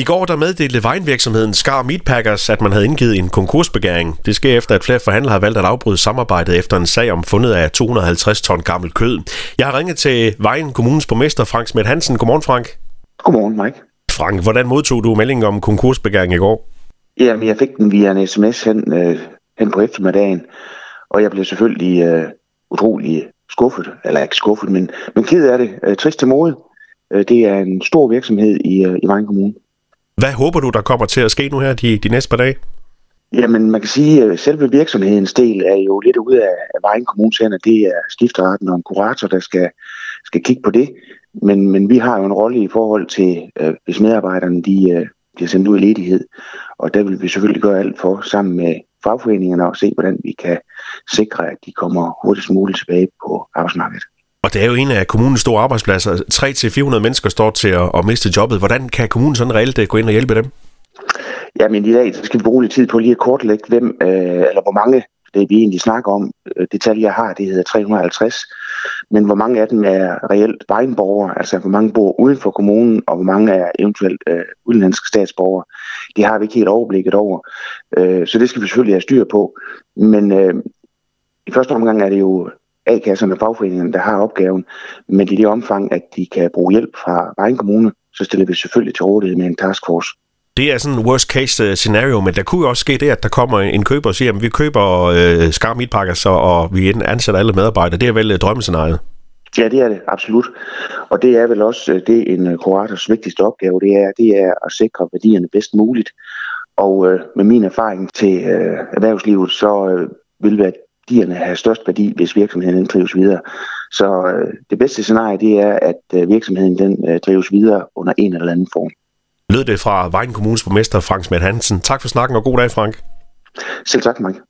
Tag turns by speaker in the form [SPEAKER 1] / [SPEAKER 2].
[SPEAKER 1] I går der meddelte vejnvirksomheden Skar Meatpackers, at man havde indgivet en konkursbegæring. Det sker efter, at flere forhandlere har valgt at afbryde samarbejdet efter en sag om fundet af 250 ton gammelt kød. Jeg har ringet til Vejen Kommunens borgmester Frank Smidt Hansen. Godmorgen, Frank.
[SPEAKER 2] Godmorgen, Mike.
[SPEAKER 1] Frank, hvordan modtog du meldingen om konkursbegæring i går?
[SPEAKER 2] Jamen, jeg fik den via en sms hen, øh, hen på eftermiddagen, og jeg blev selvfølgelig øh, utrolig skuffet, eller ikke skuffet, men, men ked af det. Øh, trist til mode. Øh, det er en stor virksomhed i, øh, i Vejen Kommune.
[SPEAKER 1] Hvad håber du, der kommer til at ske nu her de, de næste par dage?
[SPEAKER 2] Jamen, man kan sige, at selve virksomhedens del er jo lidt ude af, af Vejen Kommunes hænder. Det er skifteretten og en kurator, der skal, skal kigge på det. Men, men vi har jo en rolle i forhold til, øh, hvis medarbejderne de, øh, bliver sendt ud i ledighed. Og der vil vi selvfølgelig gøre alt for, sammen med fagforeningerne, og se, hvordan vi kan sikre, at de kommer hurtigst muligt tilbage på arbejdsmarkedet.
[SPEAKER 1] Og det er jo en af kommunens store arbejdspladser. 300-400 mennesker står til at, at miste jobbet. Hvordan kan kommunen sådan reelt øh, gå ind og hjælpe dem?
[SPEAKER 2] Ja, men i dag så skal vi bruge lidt tid på lige at kortlægge, hvem, øh, eller hvor mange det vi egentlig snakker om. Øh, det tal, jeg har, det hedder 350. Men hvor mange af dem er reelt vejenborgere, altså hvor mange bor uden for kommunen, og hvor mange er eventuelt øh, udenlandske statsborgere, det har vi ikke helt overblikket over. Øh, så det skal vi selvfølgelig have styr på. Men øh, i første omgang er det jo A-kasserne og fagforeningerne, der har opgaven, men i det omfang, at de kan bruge hjælp fra Vejen Kommune, så stiller vi selvfølgelig til rådighed med en taskforce.
[SPEAKER 1] Det er sådan en worst case øh, scenario, men der kunne jo også ske det, at der kommer en køber og siger, at vi køber øh, Skar Meatpackers, og vi ansætter alle medarbejdere. Det er vel øh, drømmescenariet?
[SPEAKER 2] Ja, det er det, absolut. Og det er vel også øh, det, en kurators vigtigste opgave, det er, det er at sikre værdierne bedst muligt. Og øh, med min erfaring til øh, erhvervslivet, så øh, vil værdierne have størst værdi, hvis virksomheden drives videre. Så øh, det bedste scenarie, det er, at øh, virksomheden den, øh, drives videre under en eller anden form.
[SPEAKER 1] Lød det fra Vejen Kommunes borgmester Frank Smidt Hansen. Tak for snakken, og god dag, Frank.
[SPEAKER 2] Selv tak, Mike.